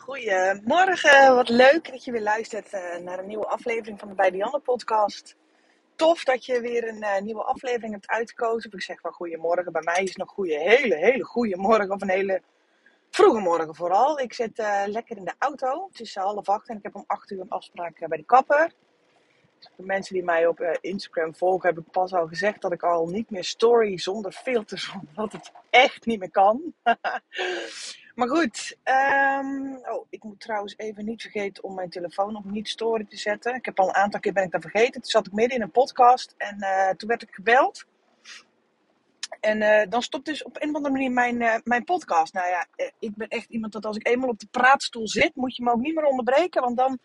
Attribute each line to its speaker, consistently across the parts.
Speaker 1: Goedemorgen, wat leuk dat je weer luistert eh, naar een nieuwe aflevering van de Bij Dianne podcast. Tof dat je weer een eh, nieuwe aflevering hebt uitgekozen. Ik zeg wel goedemorgen, bij mij is het nog goede, hele, hele goede morgen of een hele vroege morgen vooral. Ik zit eh, lekker in de auto, het is half acht en ik heb om acht uur een afspraak bij de kapper. De mensen die mij op Instagram volgen heb ik pas al gezegd dat ik al niet meer story zonder filters, omdat het echt niet meer kan. Maar goed, um, oh, ik moet trouwens even niet vergeten om mijn telefoon op niet story te zetten. Ik heb al een aantal keer ben ik dat vergeten. Toen zat ik midden in een podcast en uh, toen werd ik gebeld. En uh, dan stopt dus op een of andere manier mijn, uh, mijn podcast. Nou ja, ik ben echt iemand dat als ik eenmaal op de praatstoel zit, moet je me ook niet meer onderbreken. Want dan,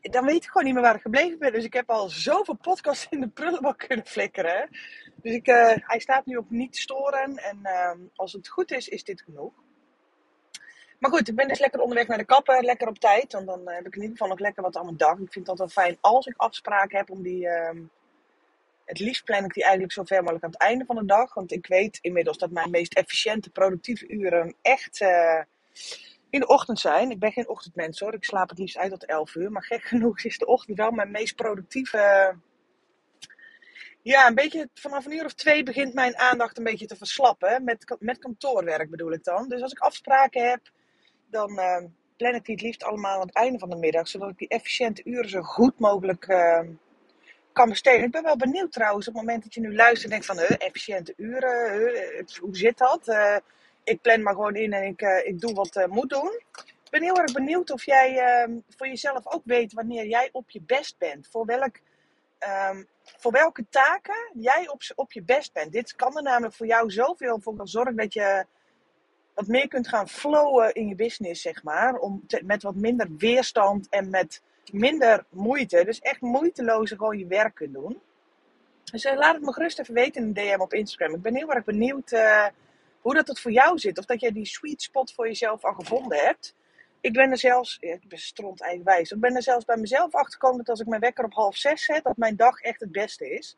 Speaker 1: dan weet ik gewoon niet meer waar ik gebleven ben. Dus ik heb al zoveel podcasts in de prullenbak kunnen flikkeren. Dus ik, hij staat nu op niet storen. En ehm, als het goed is, is dit genoeg. Maar goed, ik ben dus lekker onderweg naar de kapper, lekker op tijd. Want dan heb ik in ieder geval nog lekker wat aan mijn dag. Ik vind het altijd fijn als ik afspraken heb om die... Uh, het liefst plan ik die eigenlijk zo ver mogelijk aan het einde van de dag. Want ik weet inmiddels dat mijn meest efficiënte, productieve uren echt uh, in de ochtend zijn. Ik ben geen ochtendmens hoor. Ik slaap het liefst uit tot 11 uur. Maar gek genoeg is de ochtend wel mijn meest productieve... Ja, een beetje vanaf een uur of twee begint mijn aandacht een beetje te verslappen. Met, met kantoorwerk bedoel ik dan. Dus als ik afspraken heb, dan uh, plan ik die het liefst allemaal aan het einde van de middag. Zodat ik die efficiënte uren zo goed mogelijk uh, kan besteden. Ik ben wel benieuwd trouwens op het moment dat je nu luistert en denkt van... Uh, efficiënte uren, hoe zit dat? Eh, ik plan maar gewoon in en ik, ik doe wat moet doen. Ik ben heel erg benieuwd of jij ehm, voor jezelf ook weet wanneer jij op je best bent. Voor, welk, voor welke taken jij op, op je best bent. Dit kan er namelijk voor jou zoveel voor zorgen dat je wat meer kunt gaan flowen in je business, zeg maar. Om met wat minder weerstand en met minder moeite. Dus echt moeiteloos gewoon je werk kunt doen. Dus uh, laat het me gerust even weten in een DM op Instagram. Ik ben heel erg benieuwd uh, hoe dat het voor jou zit. Of dat jij die sweet spot voor jezelf al gevonden hebt. Ik ben er zelfs, ja, ik ben eigenwijs. Ik ben er zelfs bij mezelf achtergekomen dat als ik mijn wekker op half zes zet, dat mijn dag echt het beste is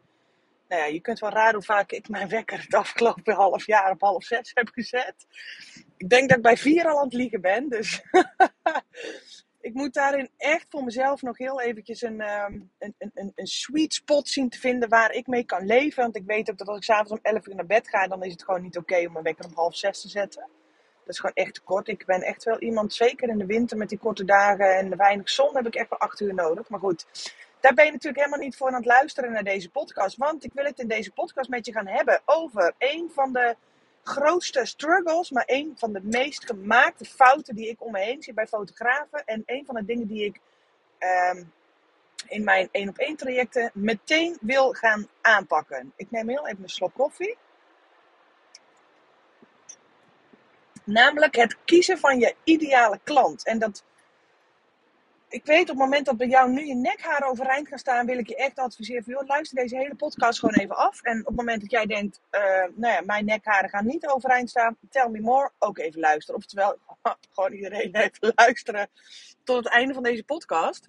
Speaker 1: nou ja, je kunt wel raden hoe vaak ik mijn wekker het afgelopen half jaar op half zes heb gezet. Ik denk dat ik bij vier al aan het liegen ben. Dus ik moet daarin echt voor mezelf nog heel eventjes een, um, een, een, een sweet spot zien te vinden waar ik mee kan leven. Want ik weet ook dat als ik s'avonds om 11 uur naar bed ga, dan is het gewoon niet oké om mijn wekker om half zes te zetten. Dat is gewoon echt te kort. Ik ben echt wel iemand, zeker in de winter met die korte dagen en weinig zon, heb ik echt wel acht uur nodig. Maar goed, daar ben je natuurlijk helemaal niet voor aan het luisteren naar deze podcast. Want ik wil het in deze podcast met je gaan hebben over een van de grootste struggles, maar een van de meest gemaakte fouten die ik om me heen zie bij fotografen. En een van de dingen die ik um, in mijn één op één trajecten meteen wil gaan aanpakken. Ik neem heel even een slok koffie. Namelijk het kiezen van je ideale klant. En dat ik weet op het moment dat bij jou nu je nekhaar overeind gaan staan, wil ik je echt adviseren van, luister deze hele podcast gewoon even af. En op het moment dat jij denkt, uh, nou ja, mijn nekharen gaan niet overeind staan, tell me more, ook even luisteren. Oftewel, gewoon iedereen even luisteren tot het einde van deze podcast.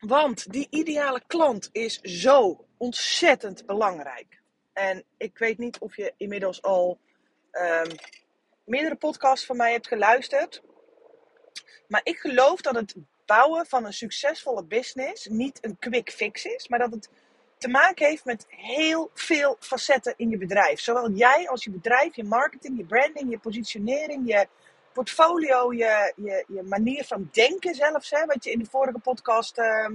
Speaker 1: Want die ideale klant is zo ontzettend belangrijk. En ik weet niet of je inmiddels al um, meerdere podcasts van mij hebt geluisterd. Maar ik geloof dat het bouwen van een succesvolle business niet een quick fix is, maar dat het te maken heeft met heel veel facetten in je bedrijf. Zowel jij als je bedrijf, je marketing, je branding, je positionering, je portfolio, je, je, je manier van denken zelfs. Hè, wat je in de vorige podcast uh,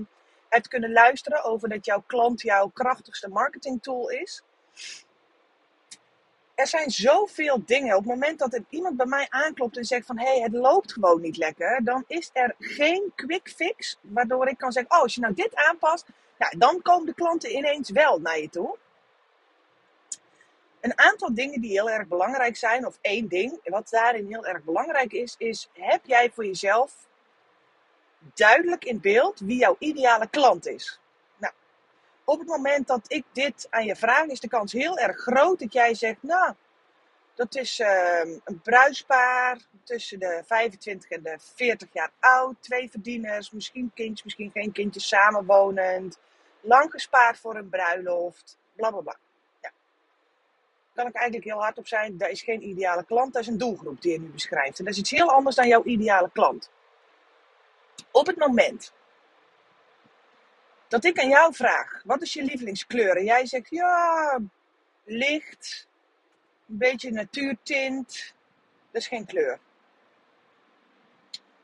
Speaker 1: hebt kunnen luisteren over dat jouw klant jouw krachtigste marketing tool is er zijn zoveel dingen. Op het moment dat er iemand bij mij aanklopt en zegt van hé, hey, het loopt gewoon niet lekker, dan is er geen quick fix waardoor ik kan zeggen, oh, als je nou dit aanpast, ja, dan komen de klanten ineens wel naar je toe. Een aantal dingen die heel erg belangrijk zijn, of één ding, wat daarin heel erg belangrijk is, is heb jij voor jezelf duidelijk in beeld wie jouw ideale klant is op het moment dat ik dit aan je vraag, is de kans heel erg groot dat jij zegt, nou, dat is uh, een bruispaar tussen de 25 en de 40 jaar oud, twee verdieners, misschien kindjes, misschien geen kindjes, samenwonend, lang gespaard voor een bruiloft, bla bla bla. Ja. kan ik eigenlijk heel hard op zijn. Dat is geen ideale klant, dat is een doelgroep die je nu beschrijft. En dat is iets heel anders dan jouw ideale klant. Op het moment dat ik aan jou vraag: wat is je lievelingskleur? En jij zegt ja, licht, een beetje natuurtint. Dat is geen kleur.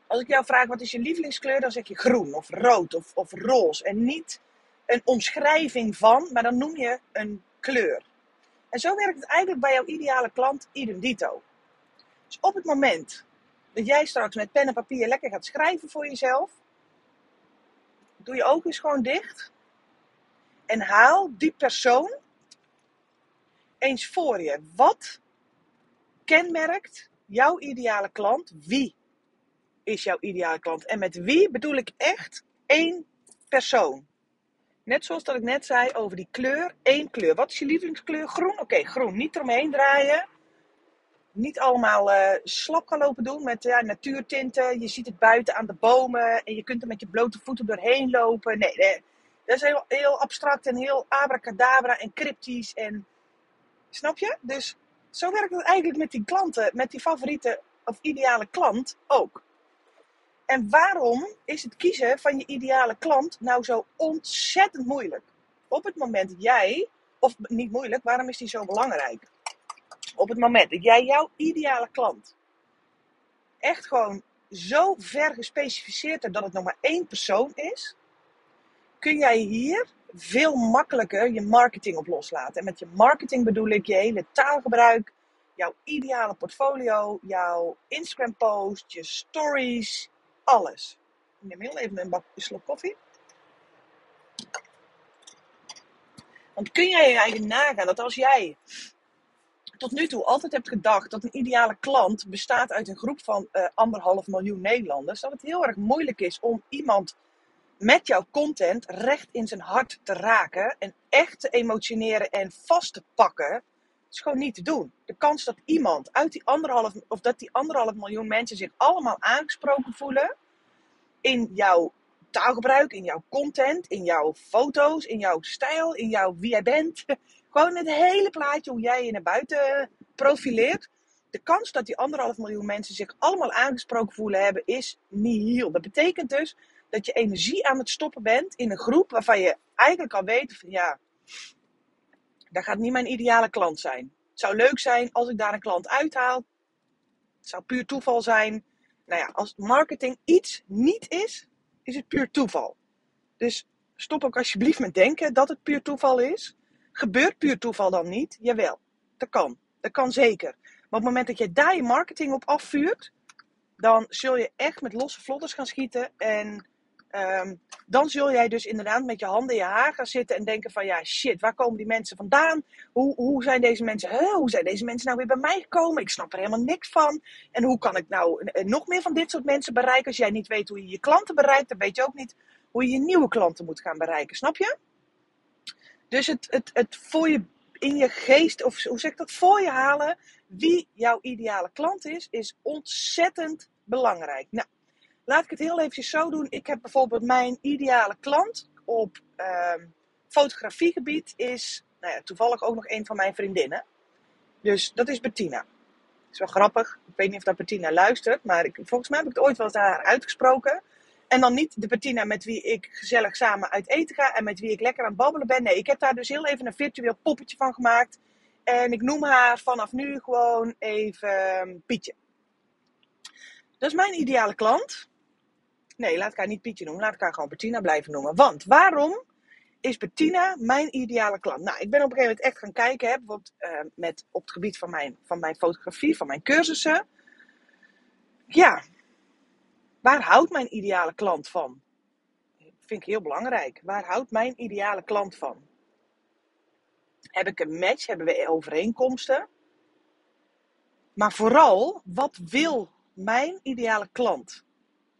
Speaker 1: Als ik jou vraag wat is je lievelingskleur, dan zeg je groen of rood of, of roze. En niet een omschrijving van, maar dan noem je een kleur. En zo werkt het eigenlijk bij jouw ideale klant idem dito. Dus op het moment dat jij straks met pen en papier lekker gaat schrijven voor jezelf, doe je ogen eens gewoon dicht en haal die persoon eens voor je. Wat kenmerkt jouw ideale klant? Wie is jouw ideale klant? En met wie bedoel ik echt één persoon. Net zoals dat ik net zei over die kleur, één kleur. Wat is je lievelingskleur? Groen? Oké, groen. Niet eromheen draaien. Niet allemaal uh, slap gaan lopen doen met ja, natuurtinten. Je ziet het buiten aan de bomen en je kunt er met je blote voeten doorheen lopen. Nee, nee. dat is heel, heel abstract en heel abracadabra en cryptisch. En, snap je? Dus zo werkt het eigenlijk met die klanten, met die favoriete of ideale klant ook. En waarom is het kiezen van je ideale klant nou zo ontzettend moeilijk? Op het moment dat jij, of niet moeilijk, waarom is die zo belangrijk? Op het moment dat jij jouw ideale klant echt gewoon zo ver gespecificeerd hebt dat het nog maar één persoon is, kun jij hier veel makkelijker je marketing op loslaten. En met je marketing bedoel ik je hele taalgebruik, jouw ideale portfolio, jouw Instagram post, je stories, alles. Ik neem heel even een, bak, een slok koffie. Want kun jij je eigen nagaan dat als jij tot nu toe altijd hebt gedacht dat een ideale klant bestaat uit een groep van uh, anderhalf miljoen Nederlanders, dat het heel erg moeilijk is om iemand met jouw content recht in zijn hart te raken en echt te emotioneren en vast te pakken, is gewoon niet te doen. De kans dat iemand uit die anderhalf, of dat die anderhalf miljoen mensen zich allemaal aangesproken voelen in jouw taalgebruik, in jouw content, in jouw foto's, in jouw stijl, in jouw wie jij bent. Gewoon het hele plaatje hoe jij je naar buiten profileert. De kans dat die anderhalf miljoen mensen zich allemaal aangesproken voelen hebben, is nihil. Dat betekent dus dat je energie aan het stoppen bent in een groep waarvan je eigenlijk al weet van ja, dat gaat niet mijn ideale klant zijn. Het zou leuk zijn als ik daar een klant uithaal. Het zou puur toeval zijn. Nou ja, als marketing iets niet is, is het puur toeval. Dus stop ook alsjeblieft met denken dat het puur toeval is. Gebeurt puur toeval dan niet? Jawel, dat kan. Dat kan zeker. Maar op het moment dat je daar je marketing op afvuurt, dan zul je echt met losse vlodders gaan schieten. En Ehm, dan zul jij dus inderdaad met je handen in je haar gaan zitten en denken van ja shit, waar komen die mensen vandaan? Hoe, hoe zijn deze mensen, huh, hoe zijn deze mensen nou weer bij mij gekomen? Ik snap er helemaal niks van. En hoe kan ik nou eh, nog meer van dit soort mensen bereiken? Als jij niet weet hoe je je klanten bereikt, dan weet je ook niet hoe je nieuwe klanten moet gaan bereiken, snap je? Dus het, het, het voor je in je geest, of hoe zeg ik dat, voor je halen wie jouw ideale klant is, is ontzettend belangrijk. Nou, laat ik het heel even zo doen. Ik heb bijvoorbeeld mijn ideale klant op uh, fotografiegebied is nou ja, toevallig ook nog een van mijn vriendinnen. Dus dat is Bettina. Dat is wel grappig. Ik weet niet of dat Bettina luistert, maar ik, volgens mij heb ik het ooit wel eens haar uitgesproken. En dan niet de Bettina met wie ik gezellig samen uit eten ga en met wie ik lekker aan het babbelen ben. Nee, ik heb daar dus heel even een virtueel poppetje van gemaakt. En ik noem haar vanaf nu gewoon even Pietje. Dat is mijn ideale klant. Nee, laat ik haar niet Pietje noemen. Laat ik haar gewoon Bettina blijven noemen. Want waarom is Bettina mijn ideale klant? Nou, ik ben op een gegeven moment echt gaan kijken. Hè, uh, met, op het gebied van mijn, van mijn fotografie, van mijn cursussen. Ja, waar houdt mijn ideale klant van? Vind ik heel belangrijk. Waar houdt mijn ideale klant van? Heb ik een match? Hebben we overeenkomsten? Maar vooral, wat wil mijn ideale klant?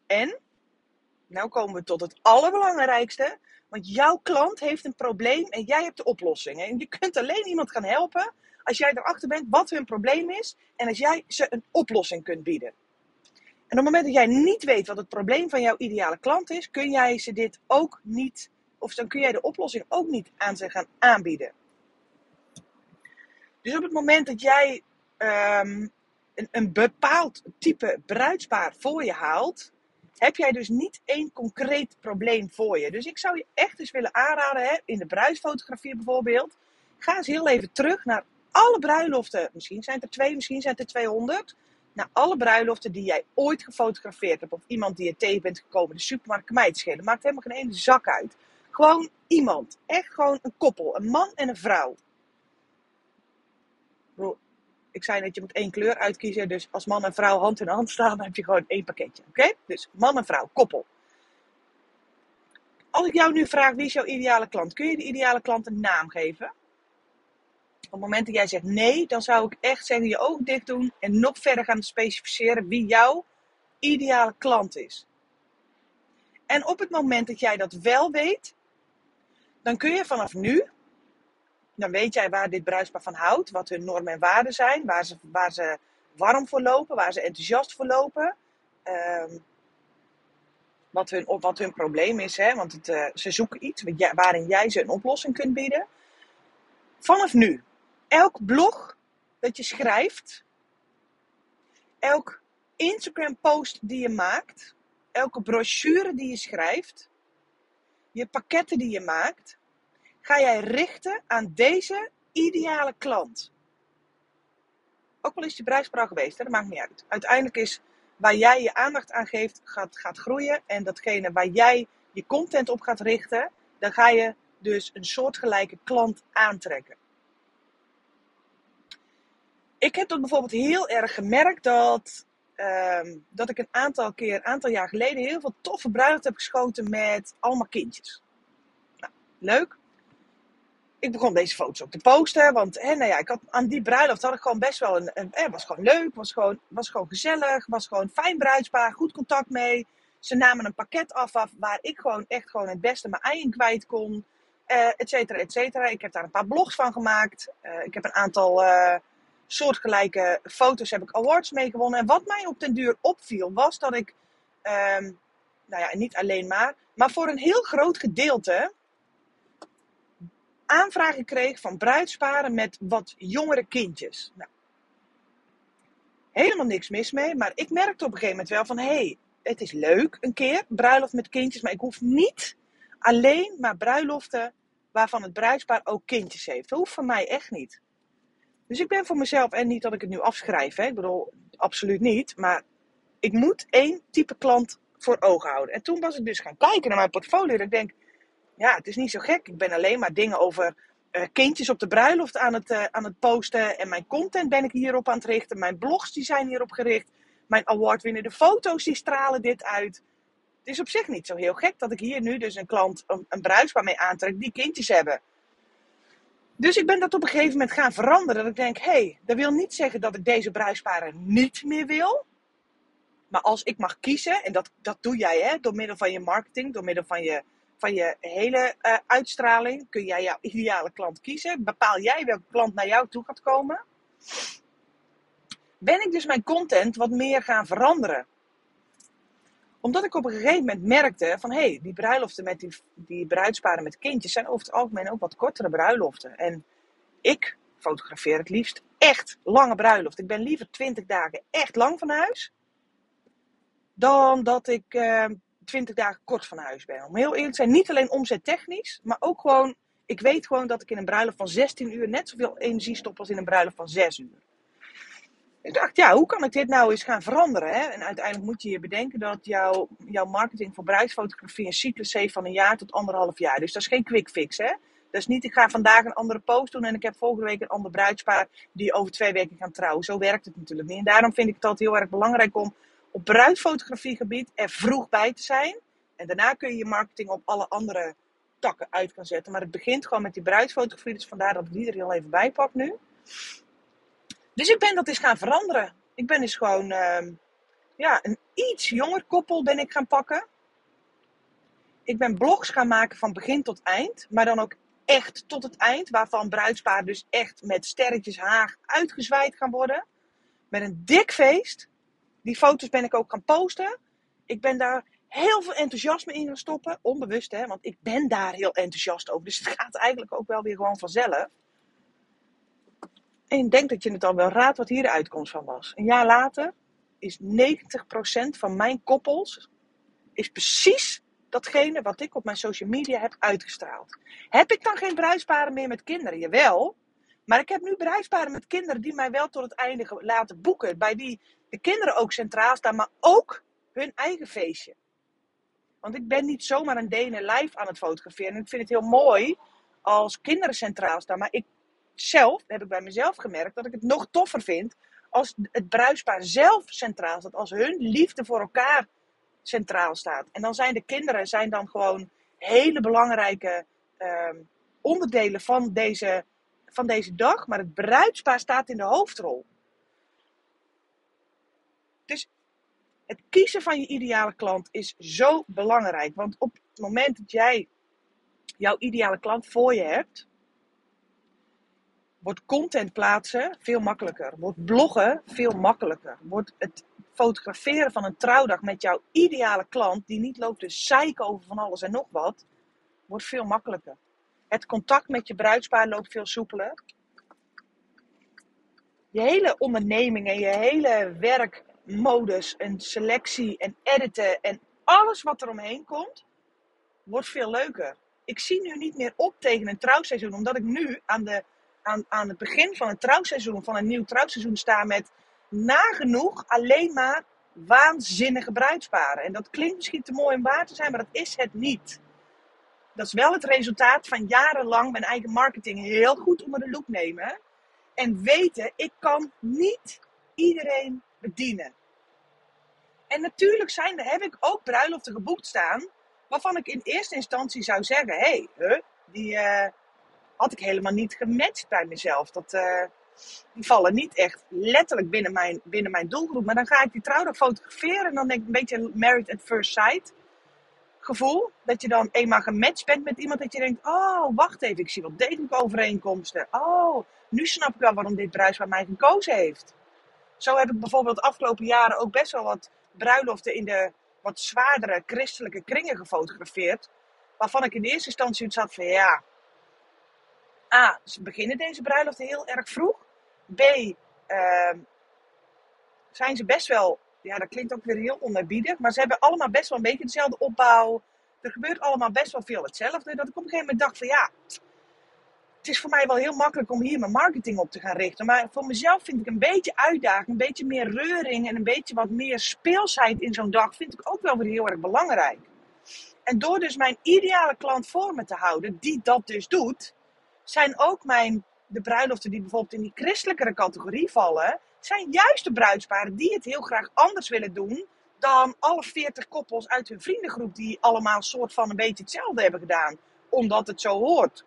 Speaker 1: En nou komen we tot het allerbelangrijkste. Want jouw klant heeft een probleem en jij hebt de oplossing. En je kunt alleen iemand gaan helpen als jij erachter bent wat hun probleem is. En als jij ze een oplossing kunt bieden. En op het moment dat jij niet weet wat het probleem van jouw ideale klant is, kun jij ze dit ook niet, of dan kun jij de oplossing ook niet aan ze gaan aanbieden. Dus op het moment dat jij ehm, een, een bepaald type bruidspaar voor je haalt, heb jij dus niet één concreet probleem voor je. Dus ik zou je echt eens willen aanraden, hè, in de bruidsfotografie bijvoorbeeld, ga eens heel even terug naar alle bruiloften. Misschien zijn het er twee, misschien zijn het er 200. Naar alle bruiloften die jij ooit gefotografeerd hebt. Of iemand die je tegen bent gekomen. De supermarkt kan mij schelen. Maakt helemaal geen ene zak uit. Gewoon iemand. Echt gewoon een koppel. Een man en een vrouw. Ik zei net, je moet één kleur uitkiezen. Dus als man en vrouw hand in hand staan, dan heb je gewoon één pakketje. Oké? Dus man en vrouw, koppel. Als ik jou nu vraag, wie is jouw ideale klant? Kun je de ideale klant een naam geven? Op het moment dat jij zegt nee, dan zou ik echt zeggen je ogen dicht doen en nog verder gaan specificeren wie jouw ideale klant is. En op het moment dat jij dat wel weet, dan kun je vanaf nu, dan weet jij waar dit bruidspaar van houdt, wat hun normen en waarden zijn, waar ze, waar ze warm voor lopen, waar ze enthousiast voor lopen. Um, wat, hun, wat hun probleem is, hè? want het, uh, ze zoeken iets waarin jij ze een oplossing kunt bieden. Vanaf nu, elk blog dat je schrijft, elk Instagram post die je maakt, elke brochure die je schrijft, je pakketten die je maakt, ga jij richten aan deze ideale klant. Ook al is die bruidsvrouw geweest, hè, dat maakt niet uit. Uiteindelijk is waar jij je aandacht aan geeft, gaat, gaat groeien. En datgene waar jij je content op gaat richten, dan ga je dus een soortgelijke klant aantrekken ik heb dat bijvoorbeeld heel erg gemerkt dat, uh, dat ik een aantal keer, een aantal jaar geleden, heel veel toffe bruiloft heb geschoten met allemaal kindjes. Nou, leuk. Ik begon deze foto's ook te posten, want hè, nou ja, ik had, aan die bruiloft had ik gewoon best wel een, een eh, was gewoon leuk, was gewoon, was gewoon gezellig, was gewoon fijn bruidspaar, goed contact mee. Ze namen een pakket af, af waar ik gewoon echt gewoon het beste mijn ei in kwijt kon, uh, et cetera, et cetera. Ik heb daar een paar blogs van gemaakt. Uh, ik heb een aantal uh, soortgelijke foto's heb ik awards mee gewonnen. En wat mij op den duur opviel, was dat ik, um, nou ja, niet alleen maar, maar voor een heel groot gedeelte aanvragen kreeg van bruidsparen met wat jongere kindjes. Nou, helemaal niks mis mee, maar ik merkte op een gegeven moment wel van, hé, hey, het is leuk een keer, bruiloft met kindjes, maar ik hoef niet alleen maar bruiloften waarvan het bruidspaar ook kindjes heeft. Dat hoeft voor mij echt niet. Dus ik ben voor mezelf, en niet dat ik het nu afschrijf, hè, ik bedoel, absoluut niet, maar ik moet één type klant voor ogen houden. En toen was ik dus gaan kijken naar mijn portfolio. En ik denk, ja, het is niet zo gek. Ik ben alleen maar dingen over uh, kindjes op de bruiloft aan het, uh, aan het posten. En mijn content ben ik hierop aan het richten. Mijn blogs die zijn hierop gericht. Mijn awardwinnende foto's die stralen dit uit. Het is op zich niet zo heel gek dat ik hier nu dus een klant, een, een bruidspaar mee aantrek die kindjes hebben. Dus ik ben dat op een gegeven moment gaan veranderen. Dat ik denk, hé, hey, dat wil niet zeggen dat ik deze bruisparen niet meer wil. Maar als ik mag kiezen, en dat, dat doe jij hè, door middel van je marketing, door middel van je, van je hele uh, uitstraling, kun jij jouw ideale klant kiezen. Bepaal jij welke klant naar jou toe gaat komen. Ben ik dus mijn content wat meer gaan veranderen omdat ik op een gegeven moment merkte van hé, hey, die bruiloften met die, die bruidsparen met kindjes zijn over het algemeen ook wat kortere bruiloften. En ik fotografeer het liefst echt lange bruiloft. Ik ben liever 20 dagen echt lang van huis. Dan dat ik uh, eh, 20 dagen kort van huis ben. Om heel eerlijk te zijn, niet alleen omzettechnisch, maar ook gewoon. Ik weet gewoon dat ik in een bruiloft van 16 uur net zoveel energie stop als in een bruiloft van 6 uur. Ik dacht, ja, hoe kan ik dit nou eens gaan veranderen? Hè? En uiteindelijk moet je je bedenken dat jouw, jouw marketing voor bruidsfotografie een cyclus heeft van een jaar tot anderhalf jaar. Dus dat is geen quick fix, hè? Dat is niet, ik ga vandaag een andere post doen en ik heb volgende week een ander bruidspaar die over twee weken gaan trouwen. Zo werkt het natuurlijk niet. En daarom vind ik het altijd heel erg belangrijk om op bruidsfotografiegebied er vroeg bij te zijn. En daarna kun je je marketing op alle andere takken uit gaan zetten. Maar het begint gewoon met die bruidsfotografie. Dus vandaar dat ik die er heel even bij pak nu. Dus ik ben dat eens gaan veranderen. Ik ben dus gewoon uh, ja, een iets jonger koppel ben ik gaan pakken. Ik ben blogs gaan maken van begin tot eind. Maar dan ook echt tot het eind. Waarvan bruidspaar dus echt met sterretjes haag uitgezwaaid gaan worden. Met een dik feest. Die foto's ben ik ook gaan posten. Ik ben daar heel veel enthousiasme in gaan stoppen. Onbewust hè, want ik ben daar heel enthousiast over. Dus het gaat eigenlijk ook wel weer gewoon vanzelf. En ik denk dat je het al wel raadt wat hier de uitkomst van was. Een jaar later is 90% van mijn koppels is precies datgene wat ik op mijn social media heb uitgestraald. Heb ik dan geen bruidsparen meer met kinderen? Jawel. Maar ik heb nu bruidsparen met kinderen die mij wel tot het einde laten boeken. Bij die de kinderen ook centraal staan, maar ook hun eigen feestje. Want ik ben niet zomaar een Denen live aan het fotograferen. En ik vind het heel mooi als kinderen centraal staan. Maar ik zelf, heb ik bij mezelf gemerkt, dat ik het nog toffer vind als het bruispaar zelf centraal staat. Als hun liefde voor elkaar centraal staat. En dan zijn de kinderen zijn dan gewoon hele belangrijke ehm, onderdelen van deze, van deze dag. Maar het bruidspaar staat in de hoofdrol. Dus het kiezen van je ideale klant is zo belangrijk. Want op het moment dat jij jouw ideale klant voor je hebt, wordt content plaatsen veel makkelijker. Wordt bloggen veel makkelijker. Wordt het fotograferen van een trouwdag met jouw ideale klant, die niet loopt te zeiken over van alles en nog wat, wordt veel makkelijker. Het contact met je bruidspaar loopt veel soepeler. Je hele onderneming en je hele werkmodus en selectie en editen en alles wat er omheen komt, wordt veel leuker. Ik zie nu niet meer op tegen een trouwseizoen, omdat ik nu aan, de, aan, aan het begin van een trouwseizoen, van een nieuw trouwseizoen sta met nagenoeg alleen maar waanzinnige bruidsparen. En dat klinkt misschien te mooi om waar te zijn, maar dat is het niet. Dat is wel het resultaat van jarenlang mijn eigen marketing heel goed onder de loep nemen. En weten, ik kan niet iedereen bedienen. En natuurlijk zijn, heb ik ook bruiloften geboekt staan. Waarvan ik in eerste instantie zou zeggen: hé, hey, die uh, had ik helemaal niet gematcht bij mezelf. Dat, uh, die vallen niet echt letterlijk binnen mijn, binnen mijn doelgroep. Maar dan ga ik die trouwdag fotograferen. En dan denk ik een beetje married at first sight gevoel. Dat je dan eenmaal gematcht bent met iemand. Dat je denkt, oh, wacht even. Ik zie wel degelijk overeenkomsten. Oh, nu snap ik wel waarom dit bruidspaar mij gekozen heeft. Zo heb ik bijvoorbeeld de afgelopen jaren ook best wel wat bruiloften in de wat zwaardere christelijke kringen gefotografeerd. Waarvan ik in eerste instantie had van ja. A, ze beginnen deze bruiloften heel erg vroeg. B, uh, zijn ze best wel, ja dat klinkt ook weer heel onerbiedig, maar ze hebben allemaal best wel een beetje dezelfde opbouw. Er gebeurt allemaal best wel veel hetzelfde. Dat ik op een gegeven moment dacht van ja, het is voor mij wel heel makkelijk om hier mijn marketing op te gaan richten. Maar voor mezelf vind ik een beetje uitdaging, een beetje meer reuring en een beetje wat meer speelsheid in zo'n dag vind ik ook wel weer heel erg belangrijk. En door dus mijn ideale klant voor me te houden, die dat dus doet, zijn ook mijn de bruiloften die bijvoorbeeld in die christelijkere categorie vallen, zijn juist de bruidsparen die het heel graag anders willen doen dan alle 40 koppels uit hun vriendengroep die allemaal soort van een beetje hetzelfde hebben gedaan, omdat het zo hoort.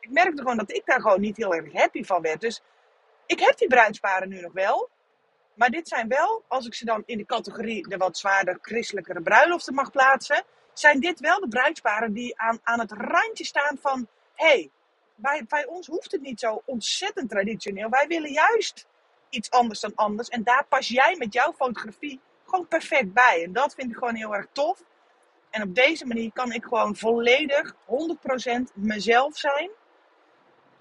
Speaker 1: Ik merkte gewoon dat ik daar gewoon niet heel erg happy van werd. Dus ik heb die bruidsparen nu nog wel. Maar dit zijn wel, als ik ze dan in de categorie de wat zwaarder christelijkere bruiloften mag plaatsen, zijn dit wel de bruidsparen die aan, aan het randje staan van: hé, hey, bij, bij ons hoeft het niet zo ontzettend traditioneel. Wij willen juist iets anders dan anders. En daar pas jij met jouw fotografie gewoon perfect bij. En dat vind ik gewoon heel erg tof. En op deze manier kan ik gewoon volledig 100% mezelf zijn.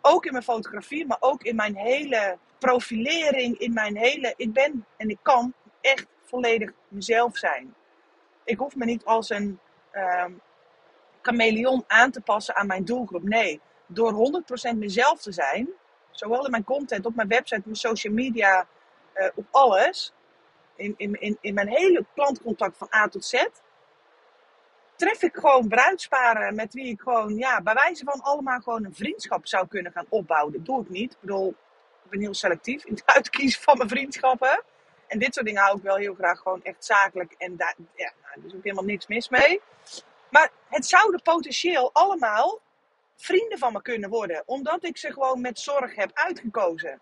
Speaker 1: Ook in mijn fotografie, maar ook in mijn hele profilering, in mijn hele. Ik ben en ik kan echt volledig mezelf zijn. Ik hoef me niet als een um, chameleon aan te passen aan mijn doelgroep. Nee, door 100% mezelf te zijn, zowel in mijn content, op mijn website, op mijn social media, uh, op alles, in, in, in, in mijn hele klantcontact van A tot Z, tref ik gewoon bruidsparen met wie ik gewoon, ja, bij wijze van allemaal gewoon een vriendschap zou kunnen gaan opbouwen. Dat doe ik niet. Ik bedoel, ik ben heel selectief in het uitkiezen van mijn vriendschappen. En dit soort dingen hou ik wel heel graag gewoon echt zakelijk. En daar, ja, nou, er is ook helemaal niks mis mee. Maar het zouden potentieel allemaal vrienden van me kunnen worden. Omdat ik ze gewoon met zorg heb uitgekozen.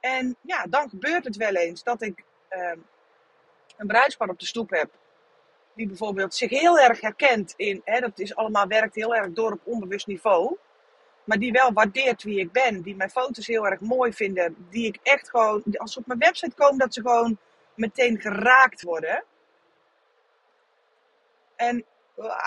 Speaker 1: En ja, dan gebeurt het wel eens dat ik uh, een bruidspar op de stoep heb. Die bijvoorbeeld zich heel erg herkent in, hè, dat is allemaal werkt heel erg door op onbewust niveau. Maar die wel waardeert wie ik ben. Die mijn foto's heel erg mooi vinden. Die ik echt gewoon, als ze op mijn website komen, dat ze gewoon meteen geraakt worden. En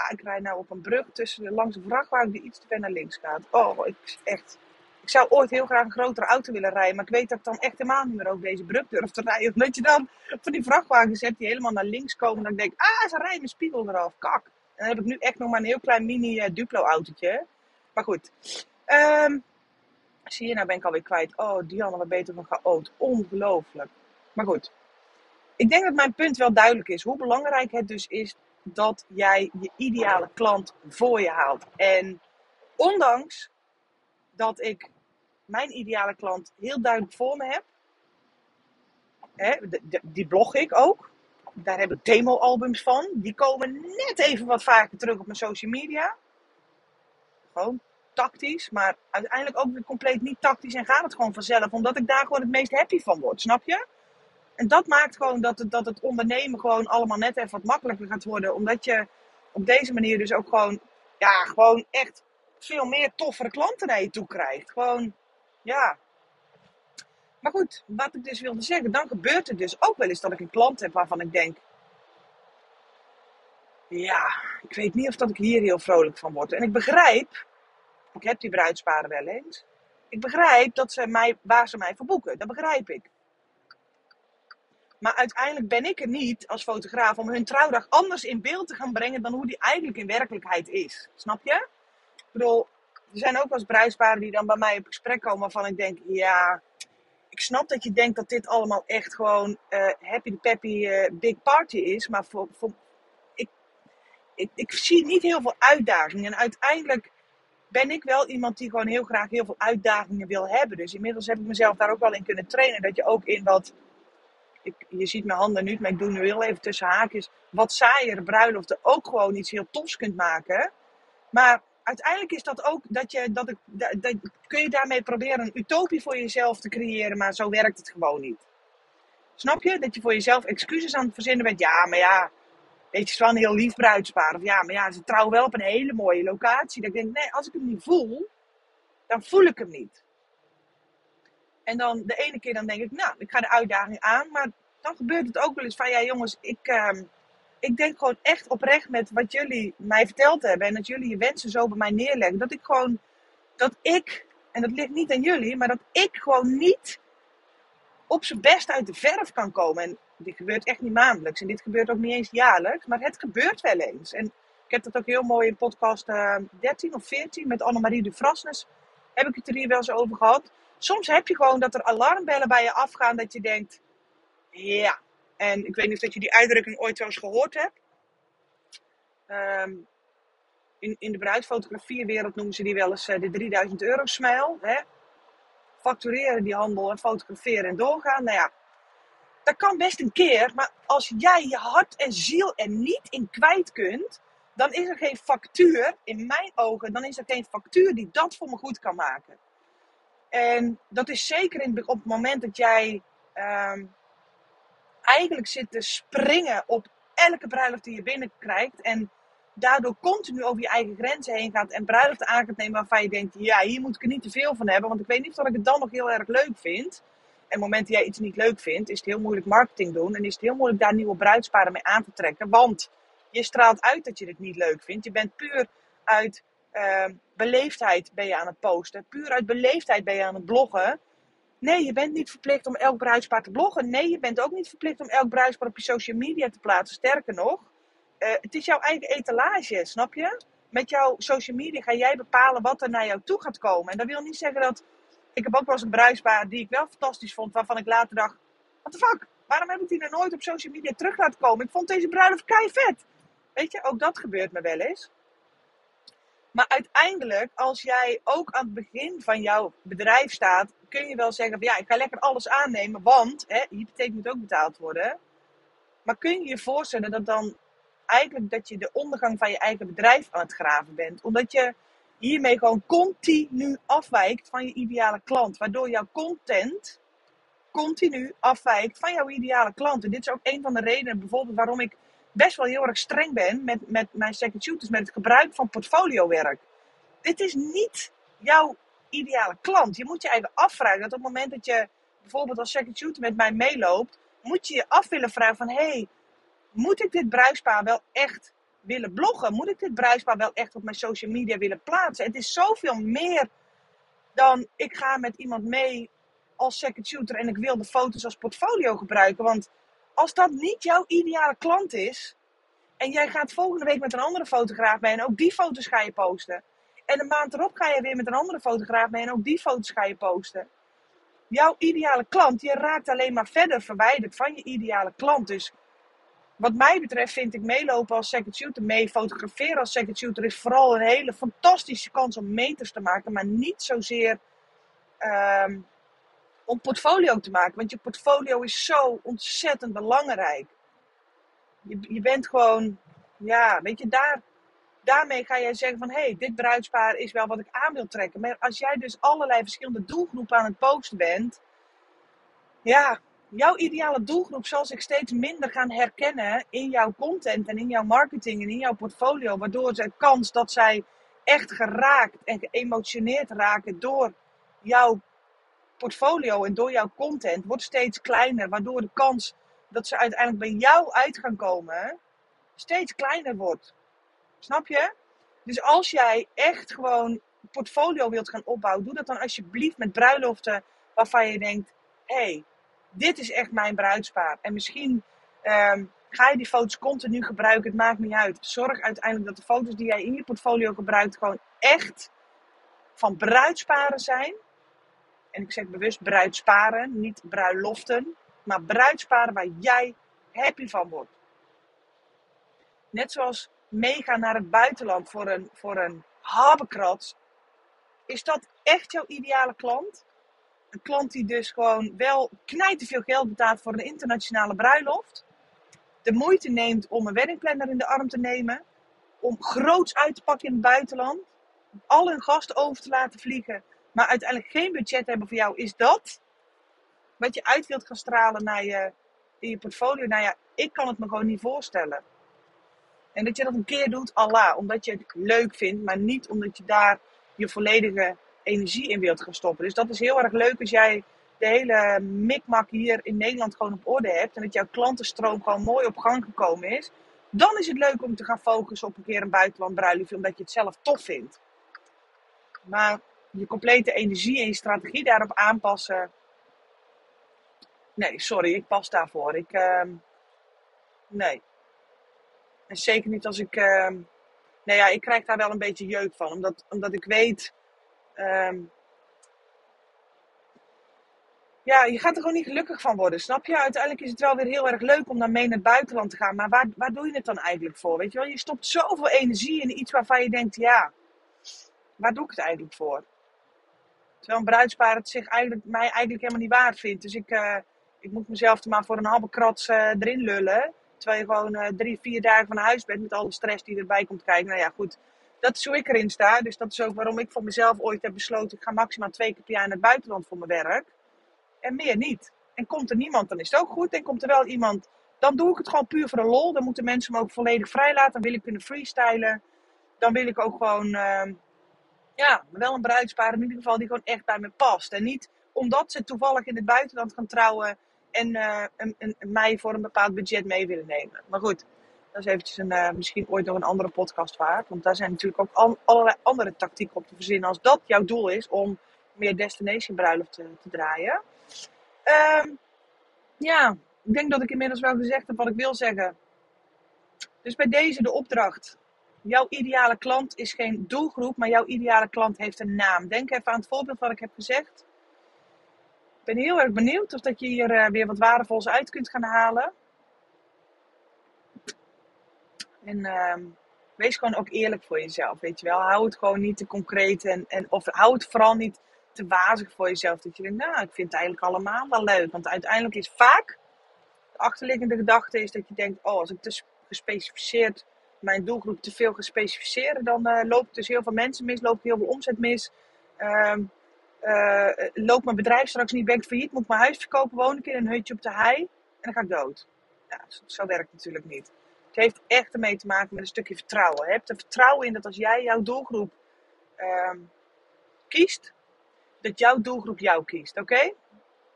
Speaker 1: ik rijd nou op een brug tussen langs een vrachtwagen die iets te ver naar links gaat. Oh, ik, echt, ik zou ooit heel graag een grotere auto willen rijden. Maar ik weet dat ik dan echt helemaal niet meer over deze brug durf te rijden. Omdat je dan van die vrachtwagens hebt die helemaal naar links komen. Dan denk ik, ah, ze rijden mijn spiegel eraf. Kak. En dan heb ik nu echt nog maar een heel klein mini uh, Duplo-autootje. Maar goed. Um, zie je, nou ben ik alweer kwijt. Oh, Dianne, wat beter van chaot. Ongelooflijk. Maar goed. Ik denk dat mijn punt wel duidelijk is. Hoe belangrijk het dus is dat jij je ideale klant voor je haalt. En ondanks dat ik mijn ideale klant heel duidelijk voor me heb. Hè, die blog ik ook. Daar heb ik demo-albums van. Die komen net even wat vaker terug op mijn social media. Gewoon tactisch, maar uiteindelijk ook weer compleet niet tactisch en gaat het gewoon vanzelf, omdat ik daar gewoon het meest happy van word, snap je? En dat maakt gewoon dat het, dat het ondernemen gewoon allemaal net even wat makkelijker gaat worden, omdat je op deze manier dus ook gewoon, ja, gewoon echt veel meer toffere klanten naar je toe krijgt. Gewoon, ja. Maar goed, wat ik dus wilde zeggen, dan gebeurt het dus ook wel eens dat ik een klant heb waarvan ik denk, ja, ik weet niet of dat ik hier heel vrolijk van word. En ik begrijp ik heb die bruidsparen wel eens. Ik begrijp dat ze mij, waar ze mij voor boeken. Dat begrijp ik. Maar uiteindelijk ben ik er niet als fotograaf om hun trouwdag anders in beeld te gaan brengen dan hoe die eigenlijk in werkelijkheid is. Snap je? Ik bedoel, er zijn ook wel eens bruidsparen die dan bij mij op gesprek komen waarvan ik denk, ja, ik snap dat je denkt dat dit allemaal echt gewoon uh, happy peppy uh, big party is. Maar voor, voor ik, ik, ik zie niet heel veel uitdagingen. En uiteindelijk ben ik wel iemand die gewoon heel graag heel veel uitdagingen wil hebben. Dus inmiddels heb ik mezelf daar ook wel in kunnen trainen. Dat je ook in wat, je ziet mijn handen nu, maar ik doe nu heel even tussen haakjes, wat saaiere bruiloften ook gewoon iets heel tofs kunt maken. Maar uiteindelijk is dat ook dat je, dat ik, dat, kun je daarmee proberen een utopie voor jezelf te creëren, maar zo werkt het gewoon niet. Snap je? Dat je voor jezelf excuses aan het verzinnen bent. Ja, maar ja, Weet je, het is wel een heel lief bruidspaar. Of ja, maar ja, ze trouwen wel op een hele mooie locatie. Dat ik denk, nee, als ik hem niet voel, dan voel ik hem niet. En dan de ene keer dan denk ik, nou, ik ga de uitdaging aan. Maar dan gebeurt het ook wel eens van, ja jongens, ik, uh, ik denk gewoon echt oprecht met wat jullie mij verteld hebben. En dat jullie je wensen zo bij mij neerleggen. Dat ik gewoon, dat ik, en dat ligt niet aan jullie, maar dat ik gewoon niet op zijn best uit de verf kan komen. En dit gebeurt echt niet maandelijks. En dit gebeurt ook niet eens jaarlijks. Maar het gebeurt wel eens. En ik heb dat ook heel mooi in podcast uh, eh, 13 of 14 met Annemarie de Frasnes. Heb ik het er hier wel eens over gehad. Soms heb je gewoon dat er alarmbellen bij je afgaan. Dat je denkt, ja. En ik weet niet of je die uitdrukking ooit wel eens gehoord hebt. Um, in, in de bruidsfotografiewereld noemen ze die wel eens uh, de 3000 euro. Hè? Factureren die handel en fotograferen en doorgaan. Nou ja, dat kan best een keer, maar als jij je hart en ziel er niet in kwijt kunt, dan is er geen factuur, in mijn ogen, dan is er geen factuur die dat voor me goed kan maken. En dat is zeker in, op het moment dat jij ehm, eigenlijk zit te springen op elke bruiloft die je binnenkrijgt. En daardoor continu over je eigen grenzen heen gaat en bruiloften aan gaat nemen waarvan je denkt, ja, hier moet ik er niet te veel van hebben, want ik weet niet of ik het dan nog heel erg leuk vind. En op het moment dat jij iets niet leuk vindt, is het heel moeilijk marketing doen. En is het heel moeilijk daar nieuwe bruidsparen mee aan te trekken. Want je straalt uit dat je het niet leuk vindt. Je bent puur uit uh, beleefdheid ben je aan het posten. Puur uit beleefdheid ben je aan het bloggen. Nee, je bent niet verplicht om elk bruidspaar te bloggen. Nee, je bent ook niet verplicht om elk bruidspaar op je social media te plaatsen. Sterker nog, uh, het is jouw eigen etalage, snap je? Met jouw social media ga jij bepalen wat er naar jou toe gaat komen. En dat wil niet zeggen dat ik heb ook wel eens een bruisbaar die ik wel fantastisch vond, waarvan ik later dacht: what the fuck, waarom heb ik die nog nooit op social media terug laten komen? Ik vond deze bruiloft kei vet. Weet je, ook dat gebeurt me wel eens. Maar uiteindelijk, als jij ook aan het begin van jouw bedrijf staat, kun je wel zeggen: van, ja, ik ga lekker alles aannemen, want hè, hypotheek moet ook betaald worden. Maar kun je je voorstellen dat dan eigenlijk dat je de ondergang van je eigen bedrijf aan het graven bent? Omdat je hiermee gewoon continu afwijkt van je ideale klant. Waardoor jouw content continu afwijkt van jouw ideale klant. En dit is ook een van de redenen bijvoorbeeld waarom ik best wel heel erg streng ben met, met mijn second shooters, met het gebruik van portfoliowerk. Dit is niet jouw ideale klant. Je moet je eigen afvragen dat op het moment dat je bijvoorbeeld als second shooter met mij meeloopt, moet je je af willen vragen van, hé, hey, moet ik dit bruispaar wel echt willen bloggen? Moet ik dit bruisbaar wel echt op mijn social media willen plaatsen? Het is zoveel meer dan ik ga met iemand mee als second shooter en ik wil de foto's als portfolio gebruiken. Want als dat niet jouw ideale klant is, en jij gaat volgende week met een andere fotograaf mee en ook die foto's ga je posten. En een maand erop ga je weer met een andere fotograaf mee en ook die foto's ga je posten. Jouw ideale klant, je raakt alleen maar verder verwijderd van je ideale klant. Dus wat mij betreft vind ik meelopen als second shooter, mee fotograferen als second shooter is vooral een hele fantastische kans om meters te maken, maar niet zozeer um, om portfolio te maken. Want je portfolio is zo ontzettend belangrijk. Je, je bent gewoon, ja, weet je, daar, daarmee ga jij zeggen van, hé, hey, dit bruidspaar is wel wat ik aan wil trekken. Maar als jij dus allerlei verschillende doelgroepen aan het posten bent, ja, jouw ideale doelgroep zal zich steeds minder gaan herkennen in jouw content en in jouw marketing en in jouw portfolio. Waardoor de kans dat zij echt geraakt en geëmotioneerd raken door jouw portfolio en door jouw content wordt steeds kleiner. Waardoor de kans dat ze uiteindelijk bij jou uit gaan komen steeds kleiner wordt. Snap je? Dus als jij echt gewoon portfolio wilt gaan opbouwen, doe dat dan alsjeblieft met bruiloften waarvan je denkt: hé, hey, dit is echt mijn bruidspaar. En misschien ehm, ga je die foto's continu gebruiken, het maakt niet uit. Zorg uiteindelijk dat de foto's die jij in je portfolio gebruikt gewoon echt van bruidsparen zijn. En ik zeg bewust bruidsparen, niet bruiloften. Maar bruidsparen waar jij happy van wordt. Net zoals meegaan naar het buitenland voor een, voor een. Is dat echt jouw ideale klant? Een klant die dus gewoon wel knijt te veel geld betaalt voor een internationale bruiloft. De moeite neemt om een weddingplanner in de arm te nemen. Om groots uit te pakken in het buitenland. Al hun gasten over te laten vliegen. Maar uiteindelijk geen budget hebben voor jou. Is dat wat je uit wilt gaan stralen naar je, in je portfolio? Nou ja, ik kan het me gewoon niet voorstellen. En dat je dat een keer doet, Allah, omdat je het leuk vindt, maar niet omdat je daar je volledige energie in wilt gaan stoppen. Dus dat is heel erg leuk als jij de hele mikmak hier in Nederland gewoon op orde hebt en dat jouw klantenstroom gewoon mooi op gang gekomen is. Dan is het leuk om te gaan focussen op een keer een buitenland bruiloft, omdat je het zelf tof vindt. Maar je complete energie en je strategie daarop aanpassen. Nee, sorry, ik pas daarvoor. Ik, uh, nee. En zeker niet als ik. Uh, nou ja, ik krijg daar wel een beetje jeuk van. Omdat, omdat ik weet Um, ja, je gaat er gewoon niet gelukkig van worden, snap je? Uiteindelijk is het wel weer heel erg leuk om dan mee naar het buitenland te gaan. Maar waar, waar doe je het dan eigenlijk voor? Weet je wel, je stopt zoveel energie in iets waarvan je denkt, ja, waar doe ik het eigenlijk voor? Terwijl een bruidspaar het zich eigenlijk, mij eigenlijk helemaal niet waard vindt. Dus ik, uh, ik moet mezelf er maar voor een halve uh, erin lullen. Terwijl je gewoon uh, drie, vier dagen van huis bent met alle stress die erbij komt kijken. Nou ja, goed dat is hoe ik erin sta. Dus dat is ook waarom ik voor mezelf ooit heb besloten: ik ga maximaal twee keer per jaar naar het buitenland voor mijn werk. En meer niet. En komt er niemand, dan is het ook goed. En komt er wel iemand, dan doe ik het gewoon puur voor de lol. Dan moeten mensen me ook volledig vrij laten. Dan wil ik kunnen freestylen. Dan wil ik ook gewoon, uh, ja, wel een bruidspaar in ieder geval die gewoon echt bij me past. En niet omdat ze toevallig in het buitenland gaan trouwen en uh, mij voor een bepaald budget mee willen nemen. Maar goed, dat is eventjes een, uh, misschien ooit nog een andere podcast waard. Want daar zijn natuurlijk ook al, allerlei andere tactieken op te verzinnen. Als dat jouw doel is om meer destination bruiloft te, draaien. Um, ja, ik denk dat ik inmiddels wel gezegd heb wat ik wil zeggen. Dus bij deze de opdracht. Jouw ideale klant is geen doelgroep, maar jouw ideale klant heeft een naam. Denk even aan het voorbeeld wat ik heb gezegd. Ik ben heel erg benieuwd of dat je hier uh, weer wat waardevols uit kunt gaan halen. En uh, wees gewoon ook eerlijk voor jezelf, weet je wel. Hou het gewoon niet te concreet en, en of hou het vooral niet te wazig voor jezelf. Dat je denkt, nou, ik vind het eigenlijk allemaal wel leuk. Want uiteindelijk is vaak de achterliggende gedachte is dat je denkt, oh, als ik te gespecificeerd mijn doelgroep te veel ga specificeren, dan uh, loopt dus heel veel mensen mis, loopt heel veel omzet mis. Uh, uh, loopt mijn bedrijf straks niet, ben ik failliet, moet ik mijn huis verkopen, woon ik in een hutje op de hei en dan ga ik dood. Ja, zo, werkt het natuurlijk niet heeft echt ermee te maken met een stukje vertrouwen. Je hebt er vertrouwen in dat als jij jouw doelgroep uh, kiest, dat jouw doelgroep jou kiest. Oké?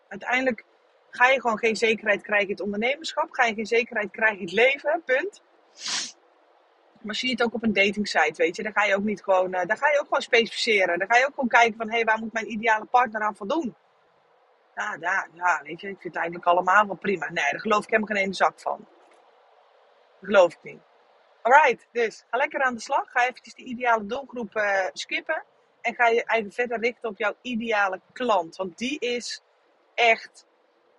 Speaker 1: Uiteindelijk ga je gewoon geen zekerheid krijgen in het ondernemerschap. Ga je geen zekerheid krijgen in het leven. Punt. Maar zie je het ook op een dating site, weet je. Dan ga je ook niet gewoon, uh, dan ga je ook gewoon specificeren. Dan ga je ook gewoon kijken van, hé, hey, waar moet mijn ideale partner aan voldoen? Ja, ja, ja, weet je, ik vind het eigenlijk allemaal wel prima. Nee, daar geloof ik helemaal geen ene zak van. Dat geloof ik niet. Alright, dus ga lekker aan de slag. Ga eventjes die ideale doelgroep uh, skippen. En ga je eigenlijk verder richten op jouw ideale klant. Want die is echt.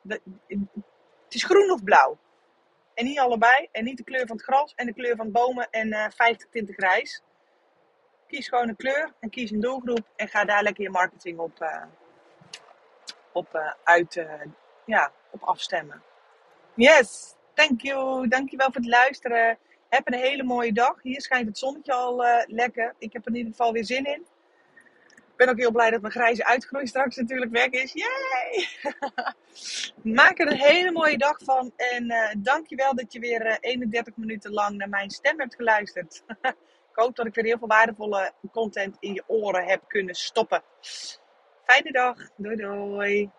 Speaker 1: De, het is groen of blauw. En niet allebei. En niet de kleur van het gras en de kleur van de bomen en uh, 50 tinten grijs. Kies gewoon een kleur en kies een doelgroep. En ga daar lekker je marketing op, uh, op, uh, uit, ja, op afstemmen. Yes, thank you. Dankjewel voor het luisteren. Heb een hele mooie dag. Hier schijnt het zonnetje al lekker. Ik heb er in ieder geval weer zin in. Ben ook heel blij dat mijn grijze uitgroei straks natuurlijk weg is. Yay! Maak er een hele mooie dag van. En uh, dankjewel dat je weer uh, 31 minuten lang naar mijn stem hebt geluisterd. ik hoop dat ik weer heel veel waardevolle content in je oren heb kunnen stoppen. Fijne dag. Doei doei.